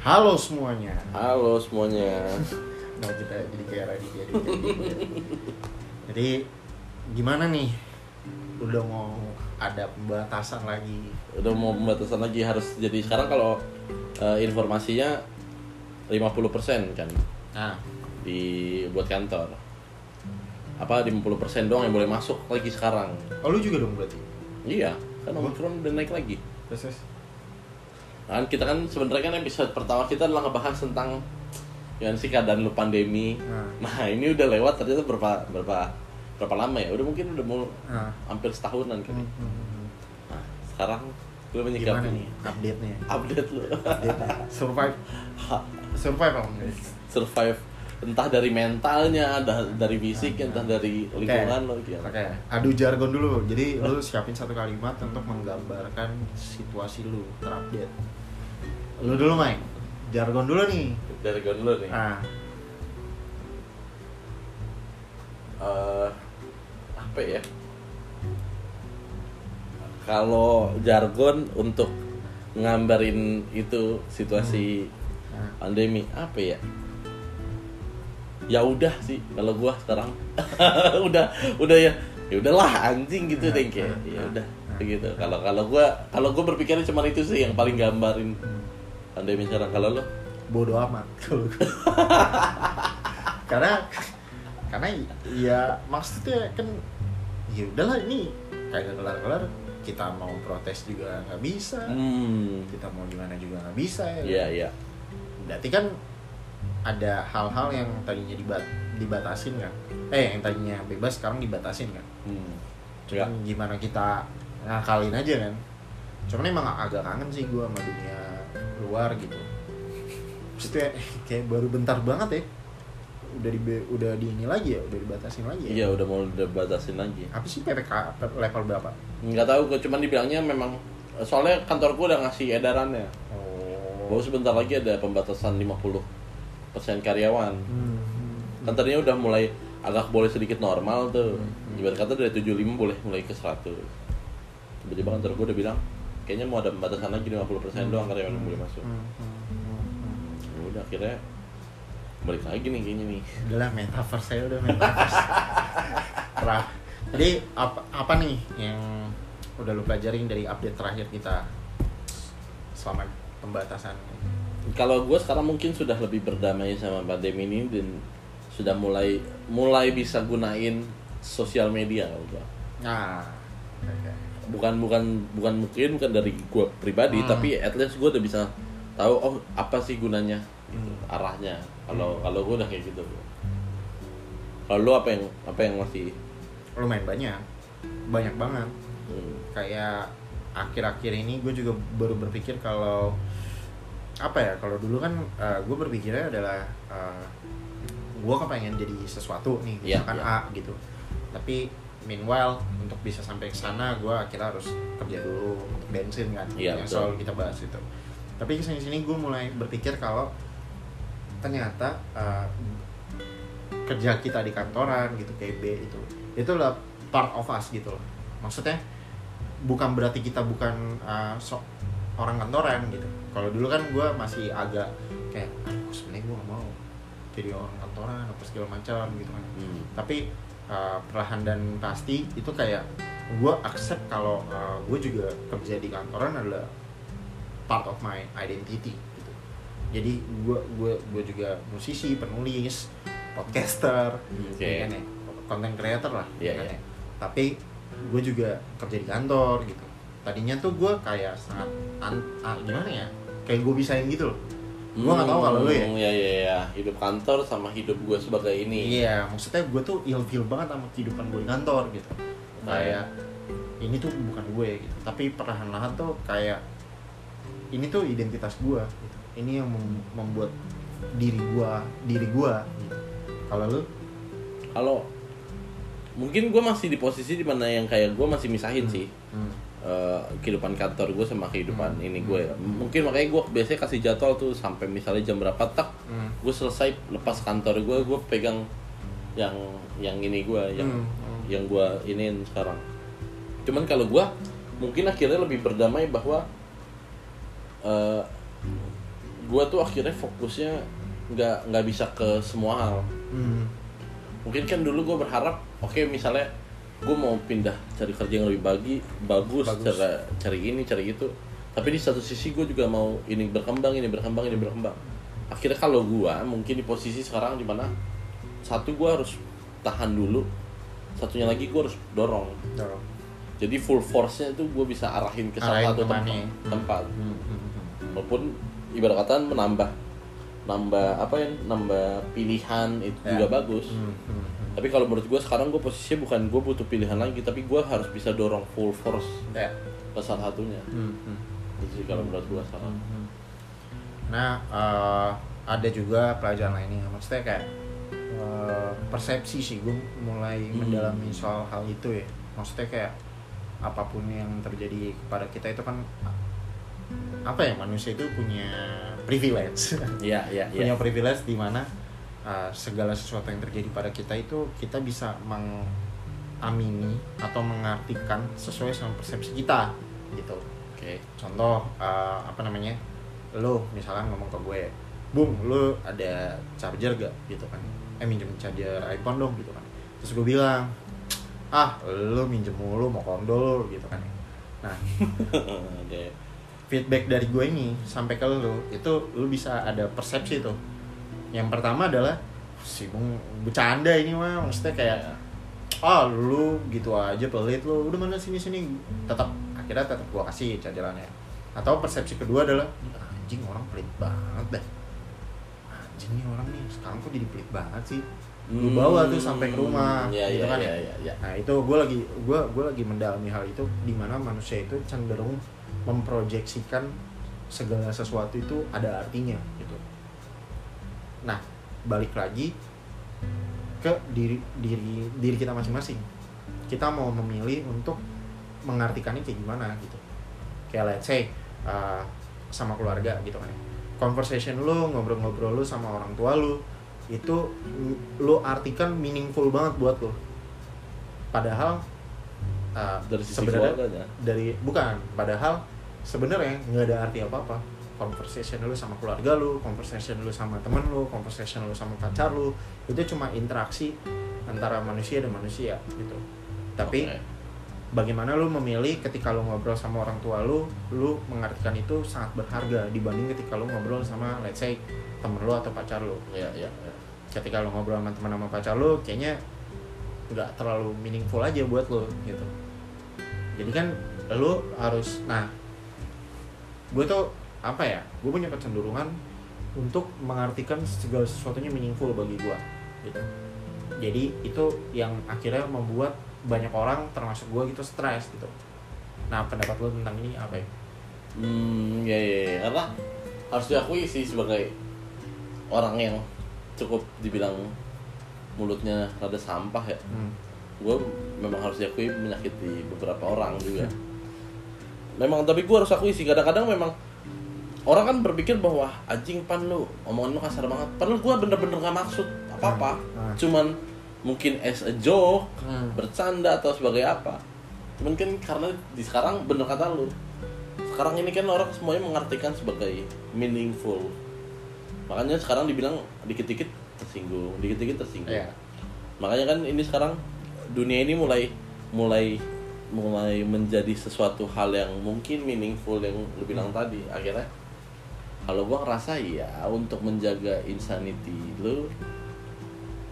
Halo semuanya. Halo semuanya. Nah kita jadi kayak Raditya. Jadi gimana nih? Udah mau ada pembatasan lagi. Udah mau pembatasan lagi harus jadi sekarang kalau eh, informasinya 50% kan Nah, di buat kantor. Apa 50% doang yang boleh masuk lagi sekarang. oh lu juga dong berarti. Iya, kan Omicron udah naik lagi. Terus terus. Kan kita kan sebenarnya kan episode pertama kita adalah ngebahas tentang yang sih keadaan lu pandemi. Nah. Nah, ini udah lewat ternyata berapa berapa berapa lama ya? Udah mungkin udah mau Nah. hampir setahunan kali. Hmm, hmm, hmm. Nah, sekarang gue Gimana menyikapi nih update-nya? update lu Update-nya. Survive. Survive apa enggak? survive entah dari mentalnya, dari fisik, entah dari lingkungan lo gitu. Oke, adu jargon dulu. Jadi lu siapin satu kalimat untuk menggambarkan situasi lu terupdate. Lu dulu, Mike. Jargon dulu nih. Gue dulu nih. Ah, Eh, apa ya? Kalau jargon untuk ngambarin itu situasi nah. pandemi apa ya? Ya udah sih kalau gua sekarang udah udah ya ya udahlah anjing gitu Nah, deh kayak nah, ya nah, udah begitu. Kalau kalau gua kalau gua berpikirnya cuma itu sih yang paling gambarin Pandemi sekarang. Kalau lo bodoh amat kalau karena karena ya maksudnya kan ya udahlah ini kayak kelar kelar kita mau protes juga nggak bisa. Hmm. Kita mau gimana juga nggak bisa ya. Iya iya. Berarti kan ada hal-hal yang tadinya dibat dibatasin kan? Eh yang tadinya bebas sekarang dibatasin kan? Hmm. cuman Ya. gimana kita ngakalin aja kan? Cuman emang agak kangen sih gue sama dunia luar gitu maksudnya kayak baru bentar banget ya udah di udah di ini lagi ya udah dibatasin lagi Iya ya udah mau dibatasin lagi. apa sih ppk level berapa Nggak tahu, gue cuman dibilangnya memang soalnya kantor gue udah ngasih edarannya. oh Bahwa sebentar lagi ada pembatasan 50% karyawan. Hmm. Kan tadinya udah mulai agak boleh sedikit normal tuh. Hmm. Ibarat kata dari 75 boleh mulai ke 100. Tiba-tiba kantor gue udah bilang kayaknya mau ada pembatasan lagi 50% doang karyawan yang boleh masuk. Hmm, hmm, hmm, hmm. Ya udah akhirnya balik lagi nih kayaknya nih. udahlah metaverse saya udah metaverse Terah. jadi apa apa nih yang udah lu pelajarin dari update terakhir kita selama pembatasan Kalau gue sekarang mungkin sudah lebih berdamai sama pandemi ini dan sudah mulai mulai bisa gunain sosial media kalau gua. nah oke. Bukan bukan bukan mungkin bukan dari gue pribadi Hmm. tapi at least gue udah bisa tahu oh apa sih gunanya gitu, Hmm. arahnya. Kalau Hmm. kalau gue udah kayak gitu. Kalau lu apa yang apa yang masih lumayan banyak banyak banget hmm, kayak akhir-akhir ini gue juga baru berpikir kalau apa ya kalau dulu kan gue berpikirnya adalah gue kepengen jadi sesuatu nih Iya, misalkan iya. A gitu tapi meanwhile untuk bisa sampai ke sana gue akhirnya harus kerja dulu bensin kan. Iya, yang betul. selalu kita bahas itu. Tapi ke sini sini gue mulai berpikir kalau ternyata uh, kerja kita di kantoran gitu kayak B itu itu lah part of us gitu loh. Maksudnya bukan berarti kita bukan uh, so- orang kantoran gitu. Kalau dulu kan gue masih agak kayak aduh sebenarnya gue gak mau jadi orang kantoran apa segala macam gitu kan. Hmm, tapi uh, perlahan dan pasti itu kayak gue accept kalau uh, gue juga kerja di kantoran adalah part of my identity gitu jadi gue gue gue juga musisi penulis podcaster Oke. ya kan ya content creator lah Iya, ya kan iya. ya. tapi gue juga kerja di kantor gitu tadinya tuh gue kayak sangat an- ah, gimana ya kayak gue bisain gitu loh gue nggak tahu kalau lu ya Hmm, ya ya ya hidup kantor sama hidup gue sebagai ini Iya, maksudnya gue tuh ilfeel banget sama kehidupan gue di kantor gitu. Kayak ini tuh bukan gue gitu. Tapi perlahan-lahan tuh kayak ini tuh identitas gue. Gitu. Ini yang mem- membuat diri gue, diri gue. Gitu. Kalau lu, kalau mungkin gue masih di posisi di mana yang kayak gue masih misahin sih hmm. Eh, kehidupan kantor gue sama kehidupan Hmm. ini gue mungkin makanya gue biasanya kasih jadwal tuh sampai misalnya jam berapa tak Hmm. gue selesai lepas kantor gue gue pegang yang yang ini gue yang Hmm, hmm. yang gue iniin sekarang cuman kalau gue mungkin akhirnya lebih berdamai bahwa eh gue tuh akhirnya fokusnya nggak nggak bisa ke semua hal Hmm. mungkin kan dulu gue berharap oke misalnya gue mau pindah cari kerja yang lebih bagi bagus, Bagus. cara cari ini cari itu tapi di satu sisi gue juga mau ini berkembang ini berkembang ini berkembang akhirnya kalau gue mungkin di posisi sekarang di mana satu gue harus tahan dulu satunya lagi gue harus dorong Dorong. jadi full force nya itu gue bisa arahin ke salah Arahin satu tempat, tempat. Hmm, hmm, hmm. walaupun ibarat kata menambah nambah apa ya nambah pilihan itu Ya. juga bagus Hmm, hmm, hmm. Tapi kalau menurut gue sekarang gue posisinya bukan gue butuh pilihan lagi tapi gue harus bisa dorong full force Ya. ke salah satunya Hmm, hmm. itu sih kalau menurut gue sekarang Hmm. Nah, eh, ada juga pelajaran lainnya. Maksudnya kayak eh, persepsi sih gue mulai Hmm. mendalami soal hal itu ya. Maksudnya kayak apa pun yang terjadi kepada kita itu kan apa ya manusia itu punya privilege. iya iya punya iya privilege di mana uh, segala sesuatu yang terjadi pada kita itu kita bisa mengamini atau mengartikan sesuai sama persepsi kita gitu. Oke contoh uh, apa namanya? Lo misalnya ngomong ke gue bung lo ada charger gak? Gitu kan. Eh minjem charger iPhone dong gitu kan. Terus gue bilang ah lo minjem mulu mau kondol gitu kan. Nah oke. feedback dari gue ini sampai ke lo itu lo bisa ada persepsi tuh yang pertama adalah si bung bercanda ini mah maksudnya kayak ah lu gitu aja pelit lu udah mana sini sini tetap akhirnya tetap gue kasih cajalannya atau persepsi kedua adalah anjing orang pelit banget dah. Anjing nih orang nih sekarang kok jadi pelit banget sih? Lu bawa tuh sampai ke rumah ya gitu ya kan ya? ya ya Nah itu gue lagi gue gue lagi mendalami hal itu di mana manusia itu cenderung memproyeksikan segala sesuatu itu ada artinya gitu. Nah balik lagi ke diri diri diri kita masing-masing. Kita mau memilih untuk mengartikannya kayak gimana gitu. Kayak let's say uh, sama keluarga gitu kan. ya. Conversation lu ngobrol-ngobrol lu sama orang tua lu itu lu artikan meaningful banget buat lu. Padahal uh, dari sebenarnya dari bukan padahal sebenarnya nggak ada arti apa apa conversation lu sama keluarga lu conversation lu sama temen lu conversation lu sama pacar lu itu cuma interaksi antara manusia dan manusia gitu tapi Oke. bagaimana lu memilih ketika lu ngobrol sama orang tua lu lu mengartikan itu sangat berharga dibanding ketika lu ngobrol sama let's say temen lu atau pacar lu ya ya ya. ketika lu ngobrol sama teman sama pacar lu kayaknya nggak terlalu meaningful aja buat lu gitu jadi kan lu harus nah gue tuh apa ya gue punya kecenderungan untuk mengartikan segala sesuatunya meaningful bagi gue gitu jadi itu yang akhirnya membuat banyak orang termasuk gue gitu stres gitu nah pendapat lu tentang ini apa ya Hmm, ya, ya, ya. karena harus diakui sih sebagai orang yang cukup dibilang mulutnya rada sampah ya. hmm. Gue memang harus diakui menyakiti beberapa orang juga. Memang tapi gue harus akui sih kadang-kadang memang orang kan berpikir bahwa anjing pan lu omongan lu kasar banget. Padahal gue bener-bener gak maksud apa-apa. Hmm. Cuman mungkin as a joke, Hmm. bercanda atau sebagai apa. Cuman kan karena di sekarang bener kata lu. Sekarang ini kan orang semuanya mengartikan sebagai meaningful. Makanya sekarang dibilang dikit-dikit tersinggung, dikit-dikit tersinggung. Iya. Makanya kan ini sekarang dunia ini mulai mulai mulai menjadi sesuatu hal yang mungkin meaningful yang lu bilang tadi. Akhirnya kalau gua ngerasa ya untuk menjaga insanity lu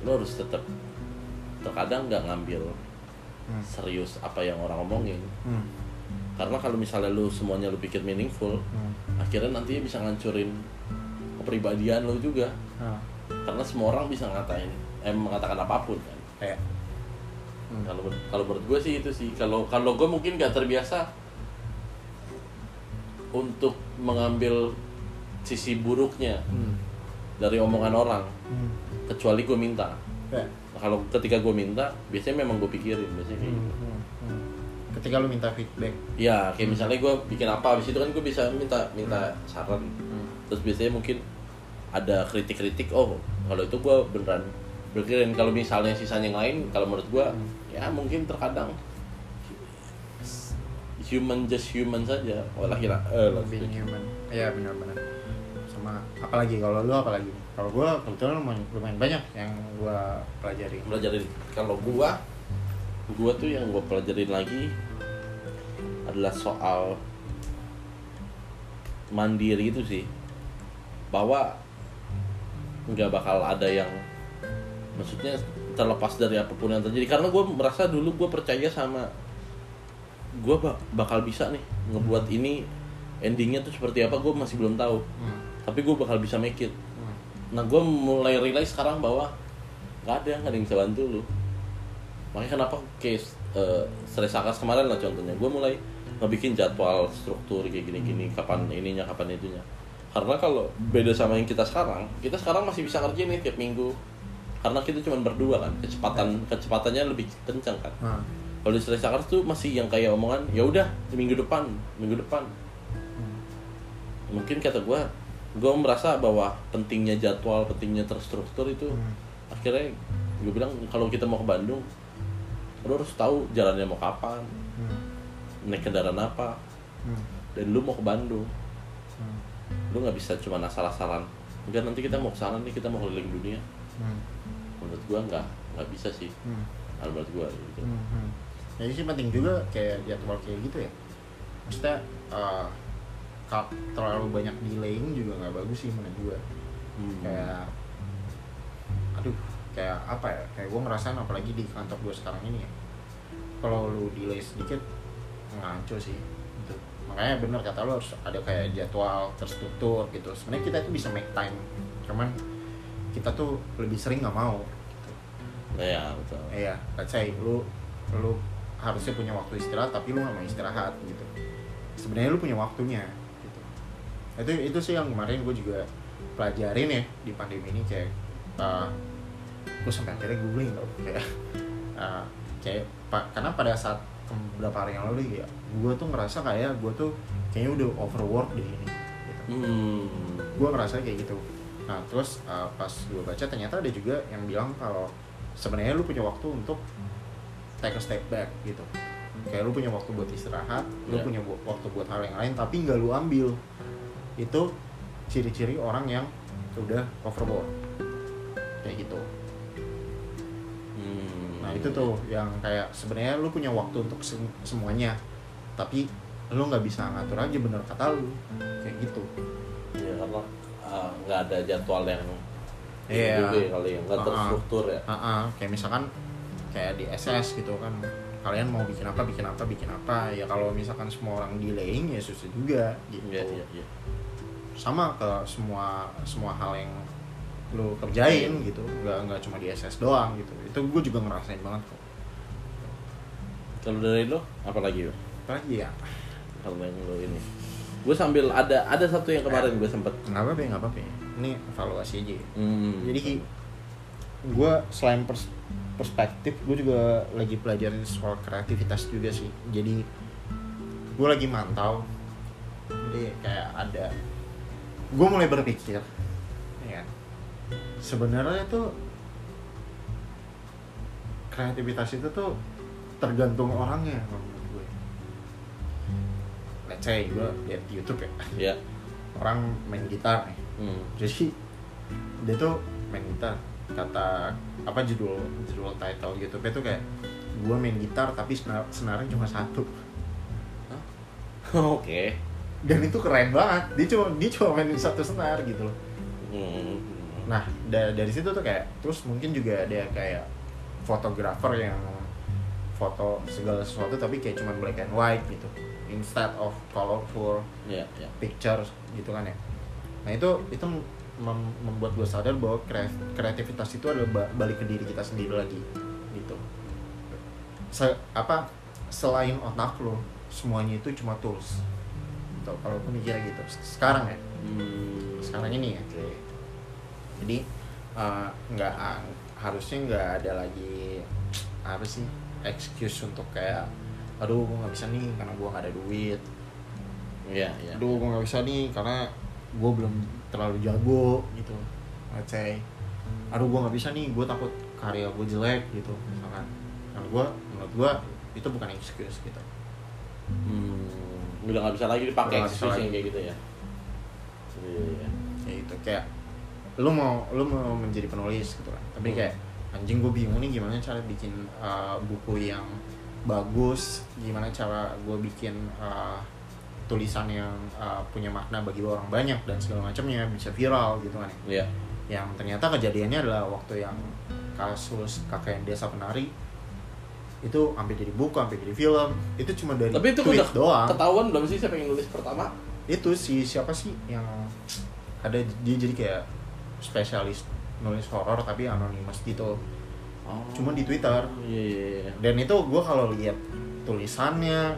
lu harus tetap terkadang nggak ngambil Hmm. serius apa yang orang omongin Hmm. karena kalau misalnya lu semuanya lu pikir meaningful Hmm. akhirnya nantinya bisa ngancurin kepribadian lu juga Ah. karena semua orang bisa ngatain eh mengatakan apa pun kan Kayak. Hmm. kalau kalau menurut gue sih itu sih kalau kalau gue mungkin gak terbiasa untuk mengambil sisi buruknya Hmm. dari omongan orang Hmm. kecuali gue minta Kayak. Nah, kalau ketika gue minta biasanya memang gue pikirin biasanya kayak Hmm, gitu. hmm, hmm. Ketika lu minta feedback, ya kayak misalnya gue bikin apa habis itu kan gue bisa minta minta saran Hmm. terus biasanya mungkin ada kritik-kritik oh kalau itu gue beneran berkirin kalau misalnya sisanya yang lain kalau menurut gue Hmm. ya mungkin terkadang human just human saja oh laki eh, being human. Iya benar-benar. Sama apalagi kalau lu apalagi. Kalau gue kebetulan lumayan, lumayan banyak yang gue pelajari Pelajarin. Kalau gua gua tuh yang gua pelajarin lagi adalah soal mandiri itu sih. Bahwa nggak bakal ada yang maksudnya terlepas dari apa pun yang terjadi. Karena gue merasa dulu gue percaya sama gue bakal bisa nih ngebuat ini endingnya tuh seperti apa gue masih belum tahu. Hmm. Tapi gue bakal bisa make it. Hmm. nah gue mulai realize sekarang bahwa nggak ada nggak ada yang bisa bantu lu. Makanya kenapa case uh, Sri Sakas kemarin lah contohnya. Gue mulai ngebikin jadwal struktur kayak gini-gini kapan ininya kapan itunya. Karena kalau beda sama yang kita sekarang kita sekarang masih bisa ngerjain nih tiap minggu. Karena kita cuma berdua kan kecepatan kecepatannya lebih kencang kan. Nah, kalau di Sakas tuh masih yang kayak omongan ya udah minggu depan minggu depan. Hmm. mungkin kata gue gue merasa bahwa pentingnya jadwal pentingnya terstruktur itu Hmm. akhirnya gue bilang kalau kita mau ke Bandung lo harus tahu jalannya mau kapan Hmm. naik kendaraan apa Hmm. dan lu mau ke Bandung Hmm. lu nggak bisa cuma asal-asalan enggak nanti kita mau ke sana nih kita mau keliling dunia Hmm. menurut gue nggak nggak bisa sih Hmm. Menurut gue gitu. Hmm, hmm. Jadi sih penting juga kayak jadwal kayak gitu ya. Maksudnya uh, terlalu banyak delaying juga nggak bagus sih menurut gue. Hmm. Kayak, aduh, kayak apa ya? Kayak gue ngerasain apalagi di kantor gue sekarang ini ya. Kalau lu delay sedikit ngaco sih. Gitu. Makanya bener kata lu harus ada kayak jadwal terstruktur gitu. Sebenarnya kita tuh bisa make time, cuman kita tuh lebih sering nggak mau. Gitu. ya betul Iya, let's say lu lu harusnya punya waktu istirahat tapi lu gak mau istirahat gitu. Sebenarnya lu punya waktunya. Itu itu sih yang kemarin gue juga pelajarin ya di pandemi ini kayak uh, gue sampai akhirnya googling tau kayak uh, kayak pa- karena pada saat beberapa hari yang lalu ya gue tuh ngerasa kayak gue tuh kayaknya udah overwork deh ini gitu hmm. gue ngerasa kayak gitu nah terus uh, pas gue baca ternyata ada juga yang bilang kalau sebenarnya lu punya waktu untuk take a step back gitu kayak lu punya waktu buat istirahat lu Ya. punya waktu buat hal yang lain tapi nggak lu ambil itu ciri-ciri orang yang udah overboard kayak gitu. Hmm. nah itu tuh yang kayak sebenarnya lu punya waktu untuk sem- semuanya. Tapi lu nggak bisa ngatur aja bener kata lu. Kayak gitu. Ya karena ah, nggak ada jadwal yang Iya. juga ya kali yang nggak Ah, ah. terstruktur ya. Ah, ah, kayak misalkan kayak di SS gitu kan kalian mau bikin apa bikin apa bikin apa. Ya kalau misalkan semua orang delaying ya susah juga gitu. Iya iya iya sama ke semua semua hal yang lu kerjain gitu. Nggak nggak cuma di SS doang gitu. Itu gue juga ngerasain banget kok. Kalau dari lo apa lagi yo apalagi ya? Kalau yang lo ini. Gue sambil ada ada satu yang kemarin gue sempet. Nggak apa-apa nggak apa-apa ya. ini evaluasi aja ya. hmm, jadi gue selain pers- perspektif gue juga lagi pelajarin soal kreativitas juga sih. Jadi gue lagi mantau. Jadi kayak ada gue mulai berpikir ya sebenarnya tuh kreativitas itu tuh tergantung orangnya menurut gue. Let's say gue lihat di YouTube ya. Ya orang main gitar nih. Hmm. jadi dia tuh main gitar. Kata apa judul judul title YouTube itu kayak gue main gitar tapi senar senarnya cuma satu. Oke dan itu keren banget. Dia cuma dia cuma main satu senar gitu loh. Hmm. nah da- dari situ tuh kayak terus mungkin juga ada kayak fotografer yang foto segala sesuatu tapi kayak cuma black and white gitu. Instead of colorful ya ya pictures gitu kan ya. Nah itu itu mem- membuat gue sadar bahwa kre- kreativitas itu adalah ba- balik ke diri kita sendiri lagi gitu. Se- apa selain otak lo semuanya itu cuma tools gitu kalau aku mikirnya gitu. Se- sekarang ya. Hmm. sekarang ini ya. Jadi uh, nggak harusnya nggak ada lagi apa sih excuse untuk kayak aduh gue nggak bisa nih karena gue nggak ada duit. Ya ya aduh gue nggak bisa nih karena gue belum terlalu jago gitu. Let's say aduh gue nggak bisa nih gue takut karya gue jelek gitu misalkan. Karena gue menurut gue itu bukan excuse gitu. Hmm. Udah nggak bisa lagi dipakai excuse lagi. yang kayak gitu ya Iya, kayak gitu kayak lu mau lu mau menjadi penulis gitu kan tapi Hmm. kayak anjing gue bingung nih gimana cara bikin uh, buku yang bagus gimana cara gue bikin uh, tulisan yang uh, punya makna bagi orang banyak dan segala macamnya bisa viral gitu kan Iya. yang ternyata kejadiannya adalah waktu yang kasus kakek desa penari itu hampir jadi buku, hampir jadi film itu cuma dari Tapi itu tweet udah doang ketahuan belum sih siapa yang nulis pertama? itu si siapa sih yang ada dia jadi kayak spesialis nulis horor tapi anonymous gitu Oh. Cuma di Twitter. Iya iya iya. dan itu gue kalau lihat tulisannya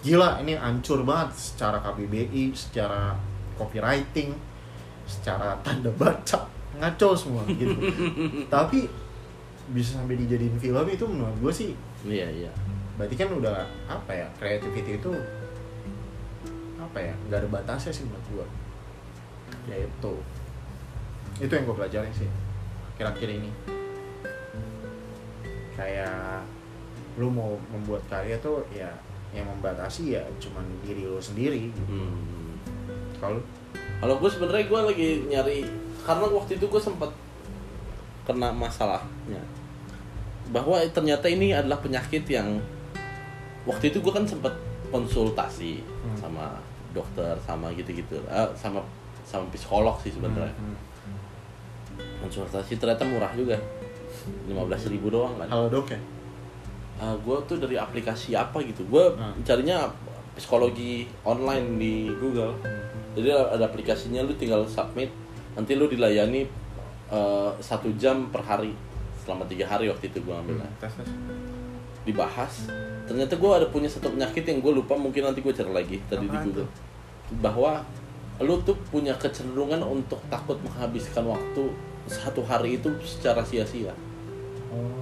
gila ini hancur banget secara KBBI secara copywriting secara tanda baca ngaco semua gitu tapi bisa sampai dijadiin film itu menurut gue sih Iya iya. berarti kan udah apa ya creativity itu apa ya nggak ada batasnya sih menurut gue ya itu itu yang gue pelajari sih kira-kira ini kayak lu mau membuat karya tuh ya yang membatasi ya cuman diri lu sendiri gitu. Hmm. kalau Kalau gue sebenarnya gue lagi nyari karena waktu itu gue sempat kena masalahnya bahwa ternyata ini adalah penyakit yang waktu itu gue kan sempat konsultasi Hmm. sama dokter sama gitu-gitu Eh, sama sama psikolog sih sebenarnya. Hmm, konsultasi ternyata murah juga. 15.000 ribu doang kan. Halo dok ya? Gue tuh dari aplikasi apa gitu. Gue Hmm. carinya psikologi online di Google. Jadi ada aplikasinya lu tinggal submit nanti lu dilayani eh, satu jam per hari selama tiga hari waktu itu gue ambilnya Hmm, tes tes. Dibahas. Ternyata gue ada punya satu penyakit yang gue lupa mungkin nanti gue cari lagi tadi di Google. Bahwa lu tuh punya kecenderungan untuk takut menghabiskan waktu satu hari itu secara sia-sia. Oh.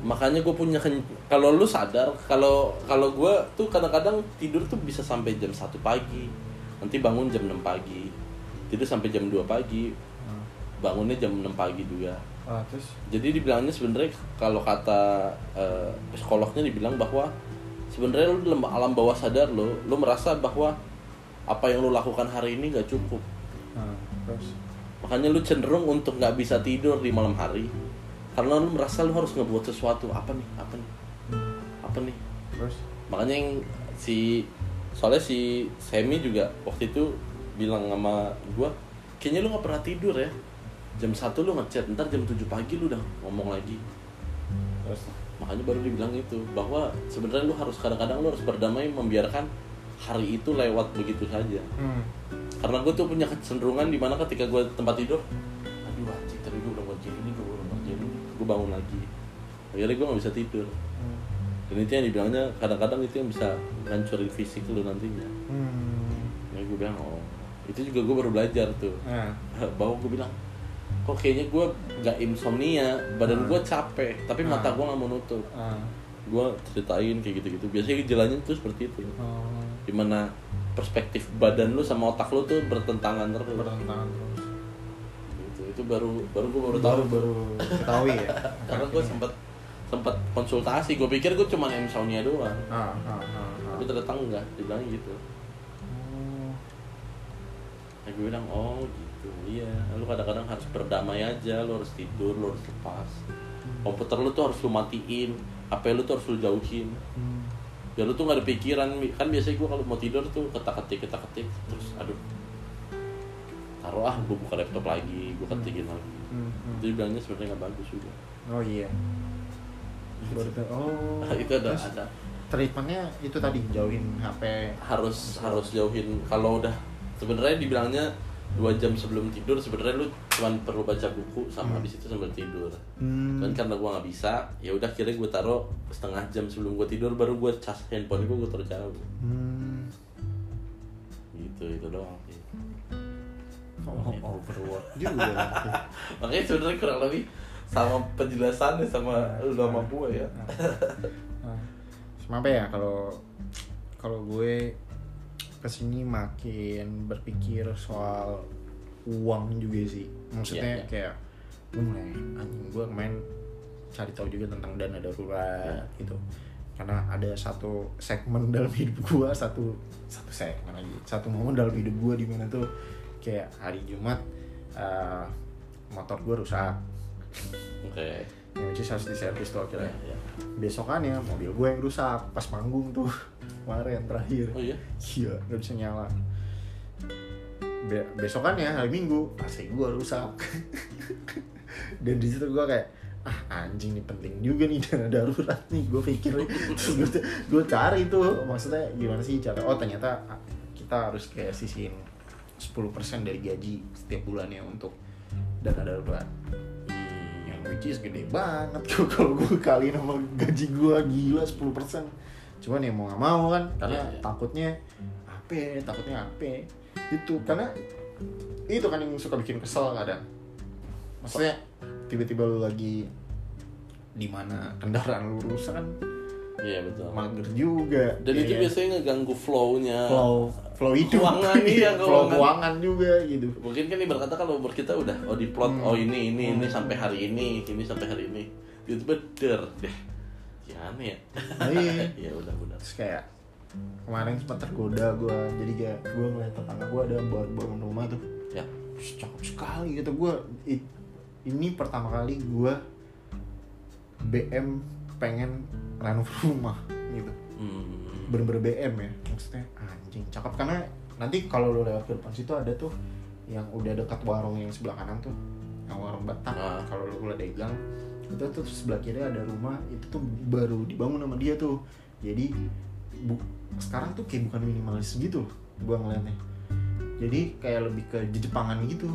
Makanya gue punya kalau lu sadar kalau kalau gue tuh kadang-kadang tidur tuh bisa sampai jam 1 pagi nanti bangun jam 6 pagi tidur sampai jam 2 pagi Hmm. bangunnya jam 6 pagi juga ah, terus? Jadi dibilangnya sebenarnya kalau kata eh, psikolognya dibilang bahwa sebenarnya lu dalam alam bawah sadar lo lu merasa bahwa apa yang lu lakukan hari ini gak cukup. Ah, terus? Makanya lu cenderung untuk nggak bisa tidur di malam hari karena lu merasa lu harus ngebuat sesuatu. Apa nih? Apa nih? Apa nih? Terus? Makanya yang si soalnya si Semi juga waktu itu bilang sama gua kayaknya lu nggak pernah tidur ya jam satu lu ngechat ntar jam 7 pagi lu udah ngomong lagi. Terus makanya baru dibilang itu bahwa sebenarnya lu harus kadang-kadang lu harus berdamai membiarkan hari itu lewat begitu saja. Hmm. karena gue tuh punya kecenderungan di mana ketika gue tempat tidur aduh anjing tapi gue udah ngerjain ini gue udah ngerjain ini gue bangun lagi. Akhirnya gue gak bisa tidur. Hmm. dan itu yang dibilangnya kadang-kadang itu yang bisa ngancurin fisik lu nantinya. Hmm. ya gue bilang oh. Itu juga gue baru belajar tuh. Nah, bahwa gue bilang kok kayaknya gue gak insomnia badan gue capek tapi mata Hmm. gue gak mau nutup. Ah. gue ceritain kayak gitu-gitu. Biasanya jalannya tuh seperti itu. Oh, di mana perspektif badan lu sama otak lu tuh bertentangan terus. Bertentangan terus. Gitu. itu baru baru gue baru tahu. baru ketahui ya? Karena gue sempet sempet konsultasi. Gue pikir gue cuma insomnia doang. Ah, ah, ah, ah. tapi ternyata enggak dibilang gitu. Oh. nah, gue bilang oh gitu iya lu kadang-kadang harus berdamai aja lu harus tidur lu harus lepas komputer lu tuh harus lu matiin HP lu tuh harus lu jauhin Hmm. biar lu tuh gak ada pikiran kan biasanya gue kalau mau tidur tuh ketak ketik ketak ketik terus aduh taruh ah gue buka laptop lagi gue ketikin lagi Hmm, hmm. itu bilangnya sebenarnya nggak bagus juga Oh iya. Oh. itu ada terus ada treatmentnya itu tadi jauhin HP. harus harus jauhin kalau udah sebenarnya dibilangnya dua jam sebelum tidur sebenarnya lu cuma perlu baca buku sama Hmm. habis itu sambil tidur Hmm. kan karena gua nggak bisa ya udah kira gue taruh setengah jam sebelum gue tidur baru gue cas handphone gue gue taruh jauh Hmm. gitu itu doang sih Oh, overwork juga. makanya sebenarnya kurang lebih sama penjelasannya sama lu sama gue ya Nah, Apa ya kalau kalau gue ke sini makin berpikir soal uang juga sih. Maksudnya Iya, iya. kayak gue mulai anjing gue main cari tahu juga tentang dana darurat Iya. gitu. Karena ada satu segmen dalam hidup gue satu satu segmen lagi satu momen dalam hidup gue di mana tuh kayak hari Jumat eh, motor gue rusak oke yang which is harus diservis tuh akhirnya Ya, ya. besokannya mobil gue yang rusak pas manggung tuh kemarin terakhir. Oh iya? Iya nggak bisa nyala. Be besokannya hari minggu. AC gue rusak. Dan di situ gue kayak ah anjing nih penting juga nih dana darurat nih. Gue pikir gue, cari tuh maksudnya gimana sih cara oh ternyata ah, kita harus kayak sisihin 10% dari gaji setiap bulannya untuk dana darurat. Hmm. yang which is gede banget. Kalau gue kali sama gaji gue gila 10% cuman ya mau nggak mau kan karena Iya, iya. takutnya apa ya, takutnya apa itu karena itu kan yang suka bikin kesel kadang maksudnya tiba-tiba lu lagi di mana kendaraan lu rusak kan iya betul mager juga dan ya itu kan? biasanya ngeganggu flow-nya flow flow hidup Keuangan, iya, flow keuangan. juga gitu mungkin kan ibarat kata kalau umur kita udah oh di plot Hmm. oh ini ini ini Hmm. sampai hari ini ini sampai hari ini itu bener deh ya aneh ya? Nah, iya. ya udah benar terus kayak kemarin sempat tergoda gue jadi kayak gue ngeliat tetangga gue ada baru bangun rumah tuh. Ya. Terus cakep sekali gitu. Gue ini pertama kali gue BM pengen renov rumah gitu. Hmm. bener-bener BM ya. Maksudnya anjing cakep. Karena nanti kalau lo lewat ke depan situ ada tuh yang udah dekat warung yang sebelah kanan tuh. Yang warung Batak. Ah. kalau lo udah dagang itu tuh sebelah kiri ada rumah itu tuh baru dibangun sama dia tuh. Jadi bu sekarang tuh kayak bukan minimalis gitu gua ngeliatnya. Jadi kayak lebih ke Jepangan gitu.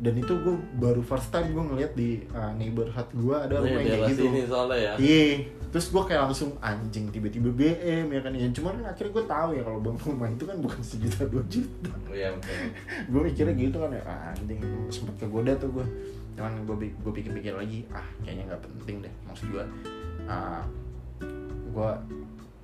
Dan itu gue baru first time gue ngeliat di uh, neighborhood gue ada Ini rumah daerah kayak gitu. sini soalnya ya. Iya, terus gue kayak langsung anjing tiba-tiba BM ya kan. Ya. Cuman kan akhirnya gue tahu ya kalau bang rumah itu kan bukan sejuta dua juta. iya betul. Gue mikirnya gitu kan ya ah, anjing sempet kegoda tuh gue. Cuman gue gue pikir-pikir lagi ah kayaknya nggak penting deh maksud gue. Ah, gue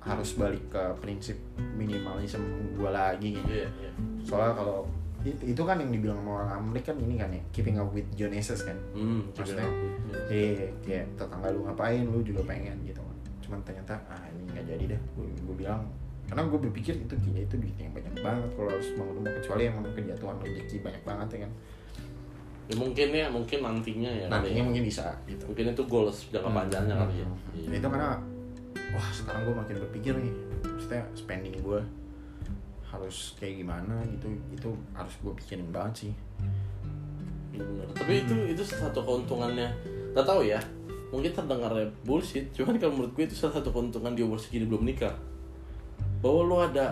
harus balik ke prinsip minimalisme gue lagi kayaknya. iya iya Soalnya kalau itu, itu kan yang dibilang sama orang Amerika kan ini kan ya keeping up with Joneses kan. hmm Maksudnya, juga. Iya, kayak tetangga lu ngapain, lu juga pengen gitu kan. Cuman ternyata ah ini nggak jadi deh. Gue gue bilang karena gue berpikir itu kayaknya itu duit yang banyak banget kalau harus bangun rumah kecuali emang kejatuhan rezeki banyak banget ya kan. Ya mungkin ya mungkin nantinya ya kali Nantinya ya. mungkin bisa gitu. mungkin itu goals jangka panjangnya kali ya Hmm. Iya. Itu karena wah sekarang gue makin berpikir nih, maksudnya spending gue harus kayak gimana gitu itu harus gue pikirin banget sih. Iya bener. Tapi itu itu salah satu keuntungannya. Gak tahu ya. Mungkin terdengarnya bullshit, cuman kalau menurut gue itu salah satu keuntungan dia umur segini belum nikah. Bahwa lo ada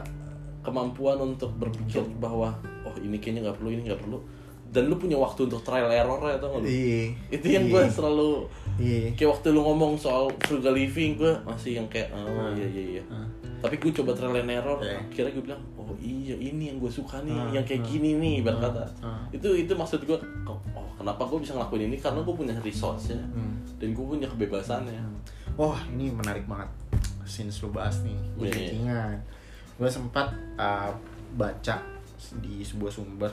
kemampuan untuk berpikir bahwa oh ini kayaknya nggak perlu, ini nggak perlu. Dan lu punya waktu untuk trial error ya tau gak lu? Iya. Itu yang gue selalu Iya. kayak waktu lu ngomong soal frugal living gue masih yang kayak oh iya iya iya. Ah. Tapi gue coba trial and error, Iya. akhirnya gue bilang, oh iya ini yang gue suka nih, Ah, yang kayak ah, gini nih, ibarat ah, kata. ah. Itu itu maksud gue, oh kenapa gue bisa ngelakuin ini? Karena gue punya resource-nya, Hmm. dan gue punya kebebasannya. Wah ini menarik banget Since lu bahas nih Gue Iya. jadi ingat Gue sempat uh, baca di sebuah sumber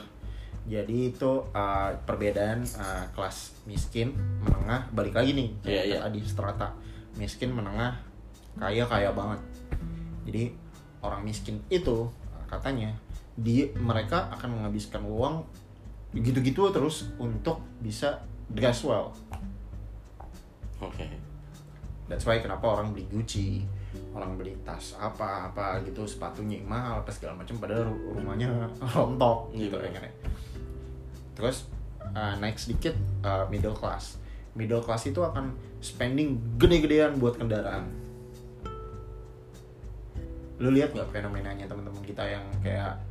Jadi itu uh, perbedaan uh, kelas miskin Menengah Balik lagi nih kayak Iya, iya. Tadi strata Miskin, menengah, kaya, kaya banget Jadi orang miskin itu uh, Katanya di mereka akan menghabiskan uang gitu-gitu terus untuk bisa dress well Oke. That's why kenapa orang beli Gucci, orang beli tas apa apa gitu, sepatunya mahal apa segala macam padahal ru- rumahnya rontok gitu betul. ya kan ya. Terus uh, naik sedikit uh, middle class. Middle class itu akan spending gede-gedean buat kendaraan. Lu lihat nggak fenomenanya teman-teman kita yang kayak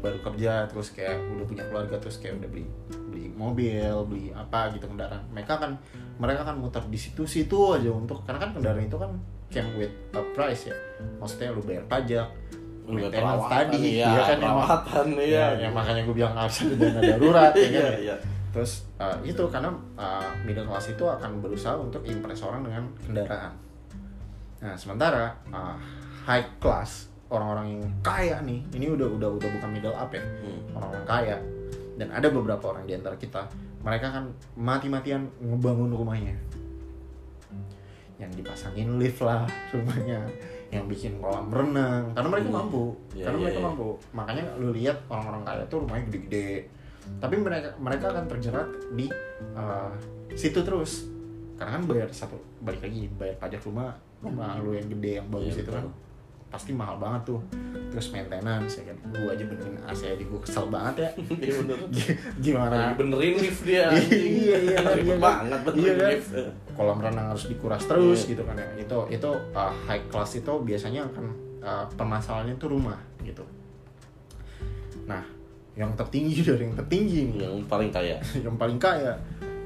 baru kerja terus kayak udah punya keluarga terus kayak udah beli beli mobil beli apa gitu kendaraan mereka kan mereka kan muter di situ-situ aja untuk karena kan kendaraan itu kan came with a price ya maksudnya lu bayar pajak Udah maintenance tadi iya, ya kan yang- perawatan, iya. ya, yang makanya gue bilang harus ada dana darurat ya kan Iya, ya. iya. terus uh, itu karena uh, middle class itu akan berusaha untuk impress orang dengan kendaraan nah sementara uh, high class orang-orang yang kaya nih ini udah udah udah bukan middle up ya Hmm. orang-orang kaya dan ada beberapa orang di antara kita mereka kan mati-matian ngebangun rumahnya yang dipasangin lift lah rumahnya yang bikin kolam renang karena mereka Hmm. mampu. Iya, karena iya, mereka iya. mampu. Makanya lu lihat orang-orang kaya tuh rumahnya gede-gede. Tapi mereka mereka akan terjerat di uh, situ terus. Karena kan bayar satu balik lagi bayar pajak rumah. Rumah lu yang gede yang bagus Iya, itu kan. Pasti mahal banget tuh terus maintenance ya kan gua aja benerin AC aja gua kesel banget ya Iya bener. Gimana benerin lift dia. Iya, iya, Ribet iya, kan. banget benerin Iya, kan. lift. kolam renang harus dikuras terus Iya. gitu kan ya itu itu uh, high class itu biasanya akan uh, permasalahannya itu rumah gitu nah yang tertinggi dari yang tertinggi nih Yang paling kaya. yang paling kaya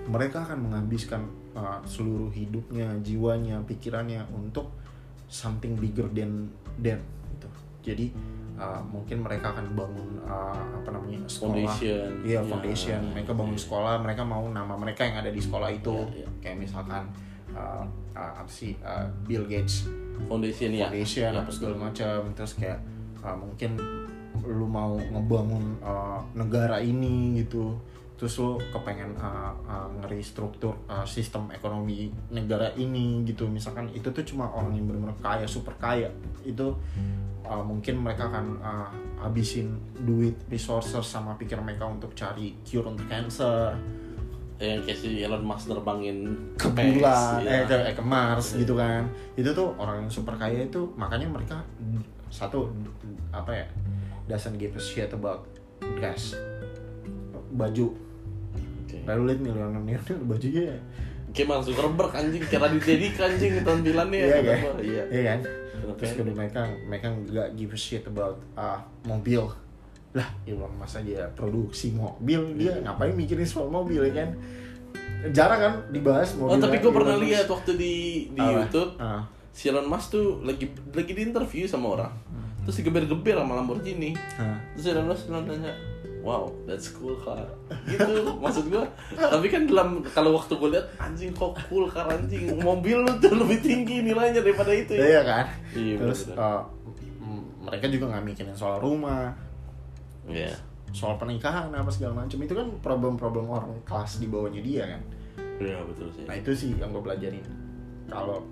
mereka akan menghabiskan uh, seluruh hidupnya jiwanya pikirannya untuk something bigger than them gitu jadi uh, mungkin mereka akan bangun uh, apa namanya sekolah Foundation. iya Ya, foundation mereka bangun iya. sekolah mereka mau nama mereka yang ada di sekolah itu Iya, iya. kayak misalkan uh, uh, apa sih uh, Bill Gates Foundation ya. foundation Ya, apa betul. segala macam terus kayak uh, mungkin lu mau ngebangun uh, negara ini gitu terus lu kepengen uh, uh, ngerestruktur uh, sistem ekonomi negara ini gitu. Misalkan itu tuh cuma orang yang benar-benar kaya super kaya. Itu uh, mungkin mereka akan uh, habisin duit resources sama pikir mereka untuk cari cure untuk cancer. Yang kayak si Elon Musk nerbangin ke bulan ya. eh ke, eh, ke Mars Iya. gitu kan. Itu tuh orang yang super kaya itu makanya mereka satu apa ya doesn't give a shit about dress baju Lalu lihat miliuner miliuner bajunya ya Kayak Mark Zuckerberg anjing, kayak Radit Dika anjing tampilannya. iya kan? Iya. iya kan terus kedua mereka mereka nggak give a shit about ah, mobil lah Elon Musk aja produksi mobil dia Iya. ngapain mikirin soal mobil ya kan jarang kan dibahas mobil Oh, tapi gue Elon pernah lihat waktu di di Apa? YouTube Ah. si Elon Musk tuh lagi lagi di interview sama orang. Terus digeber-geber sama Lamborghini. Ah. Terus Elon Musk bilang nanya, "Wow, that's cool car." Gitu maksud gua. Tapi kan dalam kalau waktu gue lihat anjing kok cool car anjing. Mobil lu tuh lebih tinggi nilainya daripada itu ya. Iya kan? Iya, Terus uh, mereka juga nggak mikirin soal rumah, Iya. soal pernikahan apa segala macam itu kan problem-problem orang kelas di bawahnya dia kan. Iya, betul sih. Nah itu sih yang gue pelajarin. Kalau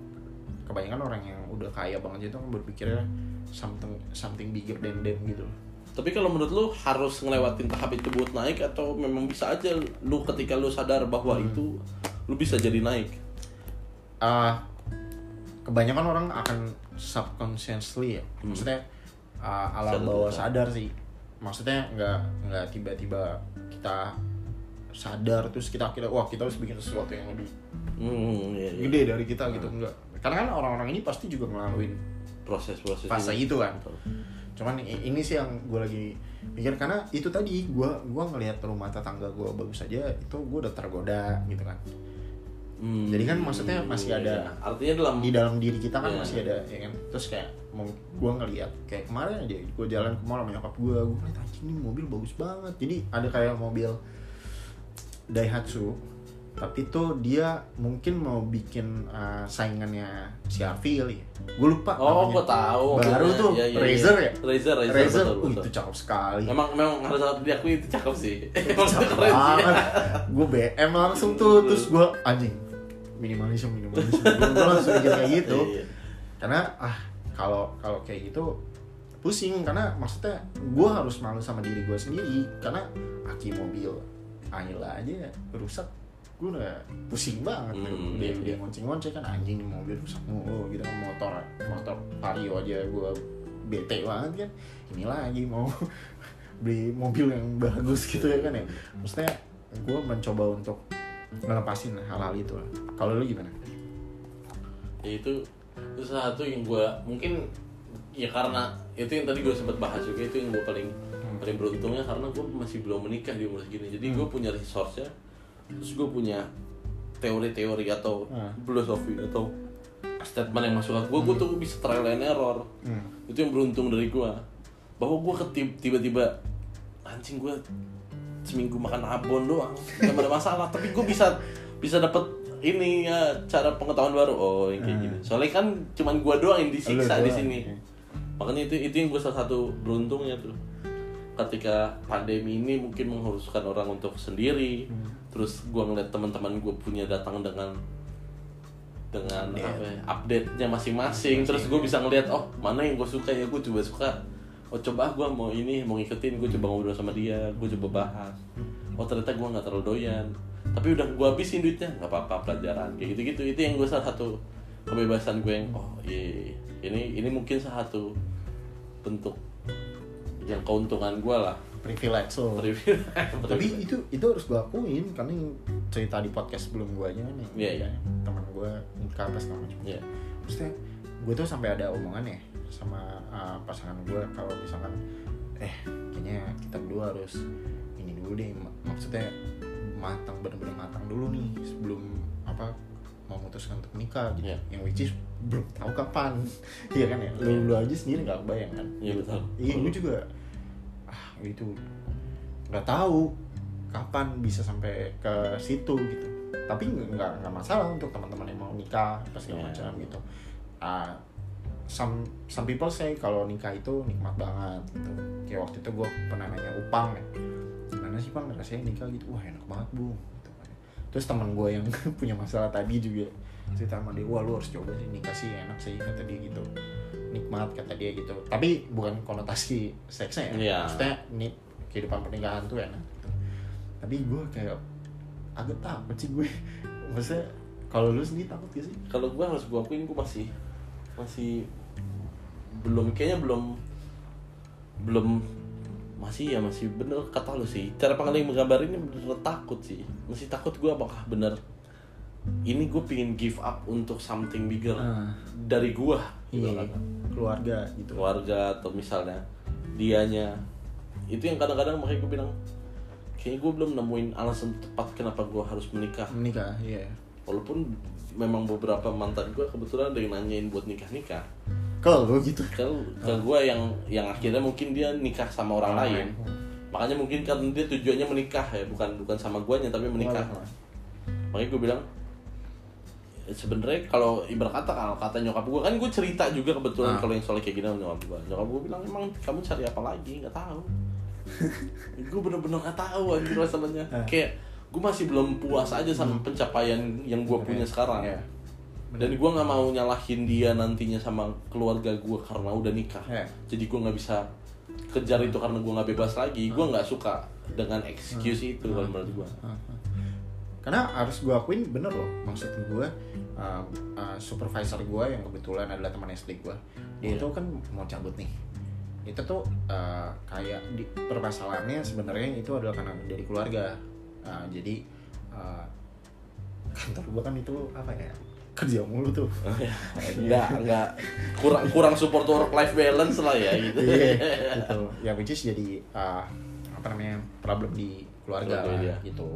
kebanyakan orang yang udah kaya banget itu kan berpikirnya something something bigger than them gitu. Tapi kalau menurut lu harus ngelewatin tahap itu buat naik atau memang bisa aja lu ketika lu sadar bahwa Hmm. itu lu bisa jadi naik? Uh, kebanyakan orang akan subconsciously ya, Hmm. maksudnya uh, alam Sadar bawah tidak. sadar sih. Maksudnya nggak nggak tiba-tiba kita sadar terus kita akhirnya wah kita harus bikin sesuatu yang lebih Hmm, iya, iya. gede dari kita gitu enggak karena kan orang-orang ini pasti juga ngelaluin Proses-proses fase itu kan. Cuman ini sih yang gue lagi pikir karena itu tadi gue gua ngelihat rumah tetangga gue bagus aja itu gue udah tergoda gitu kan Hmm, Jadi kan maksudnya masih ada- iya. artinya dalam di dalam diri kita kan Iya. masih ada ya kan terus kayak gue ngelihat kayak kemarin aja gue jalan ke mall sama nyokap gue gue ngeliat anjing ini mobil bagus banget jadi ada kayak mobil Daihatsu tapi tuh dia mungkin mau bikin uh, saingannya si kali ya gue lupa Oh, namanya. gua tahu. baru Iya, tuh iya, iya. Razer ya Razer, Razer, Razer, betul, uh, betul. itu cakep sekali Memang memang harus diakui itu cakep sih. Emang itu cakep banget gue BM langsung tuh terus gue anjing minimalisme minimalisme gue langsung mikir kayak gitu Iya. karena ah kalau kalau kayak gitu pusing karena maksudnya gue harus malu sama diri gue sendiri karena aki mobil Ayla aja rusak gue udah pusing banget. Hmm, dia iya, dia iya. ngonceng-ngonceng kan anjing mobil rusak mulu gitu kan motor motor vario aja gue bete banget kan. Ini lagi mau beli mobil yang bagus gitu ya kan ya. Maksudnya gue mencoba untuk ngelepasin hal-hal itu lah. Kalau lu gimana? Ya, itu itu satu yang gue mungkin ya karena itu yang tadi gue sempat bahas juga itu yang gue paling Hmm. paling beruntungnya karena gue masih belum menikah di umur segini. Jadi gue punya resource nya terus gue punya teori-teori atau Hmm. filosofi atau statement yang masuk ke gue gue tuh bisa trial and error. Hmm. itu yang beruntung dari gue bahwa gue ketip tiba-tiba anjing gue seminggu makan abon doang. Gak ada masalah. Tapi gue bisa bisa dapet ini ya cara pengetahuan baru. Oh yang kayak Hmm. gini. Soalnya kan cuman gue doang yang disiksa di sini. makanya itu itu yang gue salah satu beruntungnya tuh. Ketika pandemi ini mungkin mengharuskan orang untuk sendiri. Hmm. Terus gue ngeliat teman-teman gue punya datang dengan dengan Update. apa ya, update-nya masing-masing. Terus gue bisa ngeliat oh mana yang gue suka ya gue coba suka. Oh coba gue mau ini mau ngikutin gue coba ngobrol sama dia gue coba bahas. Oh ternyata gue nggak terlalu doyan. Tapi udah gue habisin duitnya nggak apa-apa pelajaran. Kayak gitu gitu itu yang gue salah satu kebebasan gue yang oh iya ini ini mungkin salah satu bentuk yang keuntungan gue lah privilege lo Review. tapi itu itu harus gue akuin karena yang cerita di podcast sebelum gue aja nih Iya, iya. teman gue nikah apa segala macam Iya. maksudnya gue tuh sampai ada omongan ya sama uh, pasangan gue kalau misalkan eh kayaknya kita berdua harus ini dulu deh mak- maksudnya matang bener-bener matang dulu nih sebelum apa mau memutuskan untuk nikah gitu Iya. yang which is belum tahu kapan iya kan ya lu, lu aja sendiri nggak kebayang kan Iya, betul. iya gue juga ah itu nggak tahu kapan bisa sampai ke situ gitu. Tapi nggak nggak masalah untuk teman-teman yang mau nikah apa segala Iya. macam gitu. Ah some some people say kalau nikah itu nikmat banget gitu. Kayak waktu itu gue pernah nanya upang ya. Gimana sih bang rasanya nikah gitu? Wah enak banget bu. Gitu kan. terus teman gue yang punya masalah tadi juga cerita sama dia wah lu harus coba sih nikah sih enak sih kata dia gitu nikmat kata dia gitu. Tapi bukan konotasi seksnya ya. Iya. maksudnya nih kehidupan pernikahan tuh enak gitu. Tapi gue kayak agak takut sih gue. Maksudnya kalau lu sendiri takut gak sih? Kalau gue harus gue akuin gue masih masih belum kayaknya belum belum masih ya masih bener kata lu sih. Cara paling menggambar ini bener takut sih. Masih takut gue apakah bener ini gue pingin give up untuk something bigger Ah. dari gue iya. keluarga gitu. Keluarga atau misalnya dianya. Itu yang kadang-kadang makanya gue bilang kayaknya gue belum nemuin alasan tepat kenapa gue harus menikah. Menikah iya. Walaupun memang beberapa mantan gue kebetulan ada yang nanyain buat nikah nikah kalau gitu. Ke ke gue yang yang akhirnya mungkin dia nikah sama orang lain. makanya mungkin kan dia tujuannya menikah ya bukan bukan sama guanya tapi menikah. Makanya gue bilang "Ya, sebenarnya kalau ibarat kata kalau kata nyokap gue kan gue cerita juga kebetulan Ah. kalau yang soal kayak gini sama nyokap gue nyokap gue bilang emang kamu cari apa lagi? Nggak tahu. Gue bener-bener nggak tahu anjir masalahnya Ah. kayak gue masih belum puas aja sama pencapaian yang gue punya sekarang. Iya. dan gue nggak mau nyalahin dia nantinya sama keluarga gue karena udah nikah. Iya. jadi gue nggak bisa kejar itu karena gue nggak bebas lagi. Gue nggak suka dengan excuse itu kalau menurut gue karena harus gue akuin bener loh maksud gue uh, uh, supervisor gue yang kebetulan adalah teman SD gue dia Iya. itu kan mau cabut nih. Itu tuh uh, kayak di, permasalahannya sebenarnya itu adalah karena dari keluarga. Uh, jadi uh, kantor gue kan itu apa ya kerja mulu tuh. Nggak nggak. Kurang kurang support work life balance lah ya gitu. Iya, gitu. Ya which is jadi uh, apa namanya problem di keluarga Keluarga lah, dia. gitu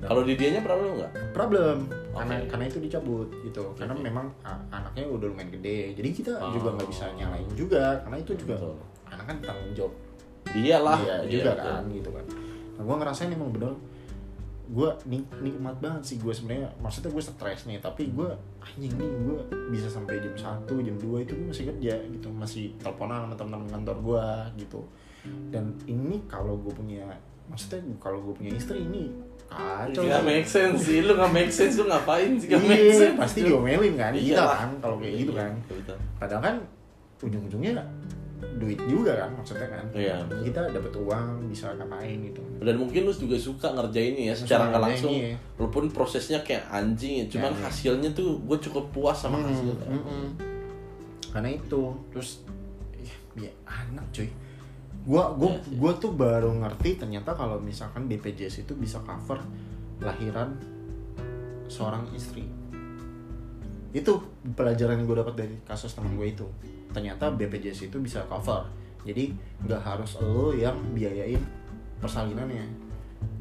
kalau di dianya problem nggak? Problem. Karena Oke. karena itu dicabut gitu. Karena Oke. memang a- anaknya udah lumayan gede. Jadi kita Oh. juga nggak bisa nyalain juga. Karena itu juga Betul. anak kan tanggung jawab. Dia lah dia Iya, juga betul. kan gitu kan. Nah gue ngerasain emang bener. Gue nik nikmat banget sih gue sebenarnya. Maksudnya gue stres nih tapi gue anjing nih gue bisa sampai jam 1 jam 2 itu gue masih kerja gitu. Masih teleponan sama teman-teman kantor gue gitu. Dan ini kalau gue punya maksudnya kalau gue punya istri ini Gak sih. make sense sih, lu gak make sense, lu ngapain sih gak make Iya, sense pasti diomelin kan kita Iyalah. kan kalau kayak gitu Iya, kan betul. padahal kan ujung-ujungnya duit juga kan maksudnya kan Iya. kita dapat uang bisa ngapain gitu Dan mungkin lu juga suka ngerjainnya ya secara nggak langsung iya. Walaupun prosesnya kayak anjing ya, cuman Ya, iya. hasilnya tuh gue cukup puas sama Hmm, hasilnya hmm, hmm. karena itu terus ya, ya anak cuy gua gua Iya sih. gua tuh baru ngerti ternyata kalau misalkan BPJS itu bisa cover lahiran seorang istri. Itu pelajaran yang gue dapat dari kasus teman gue itu. Ternyata BPJS itu bisa cover. Jadi nggak harus lo yang biayain persalinannya.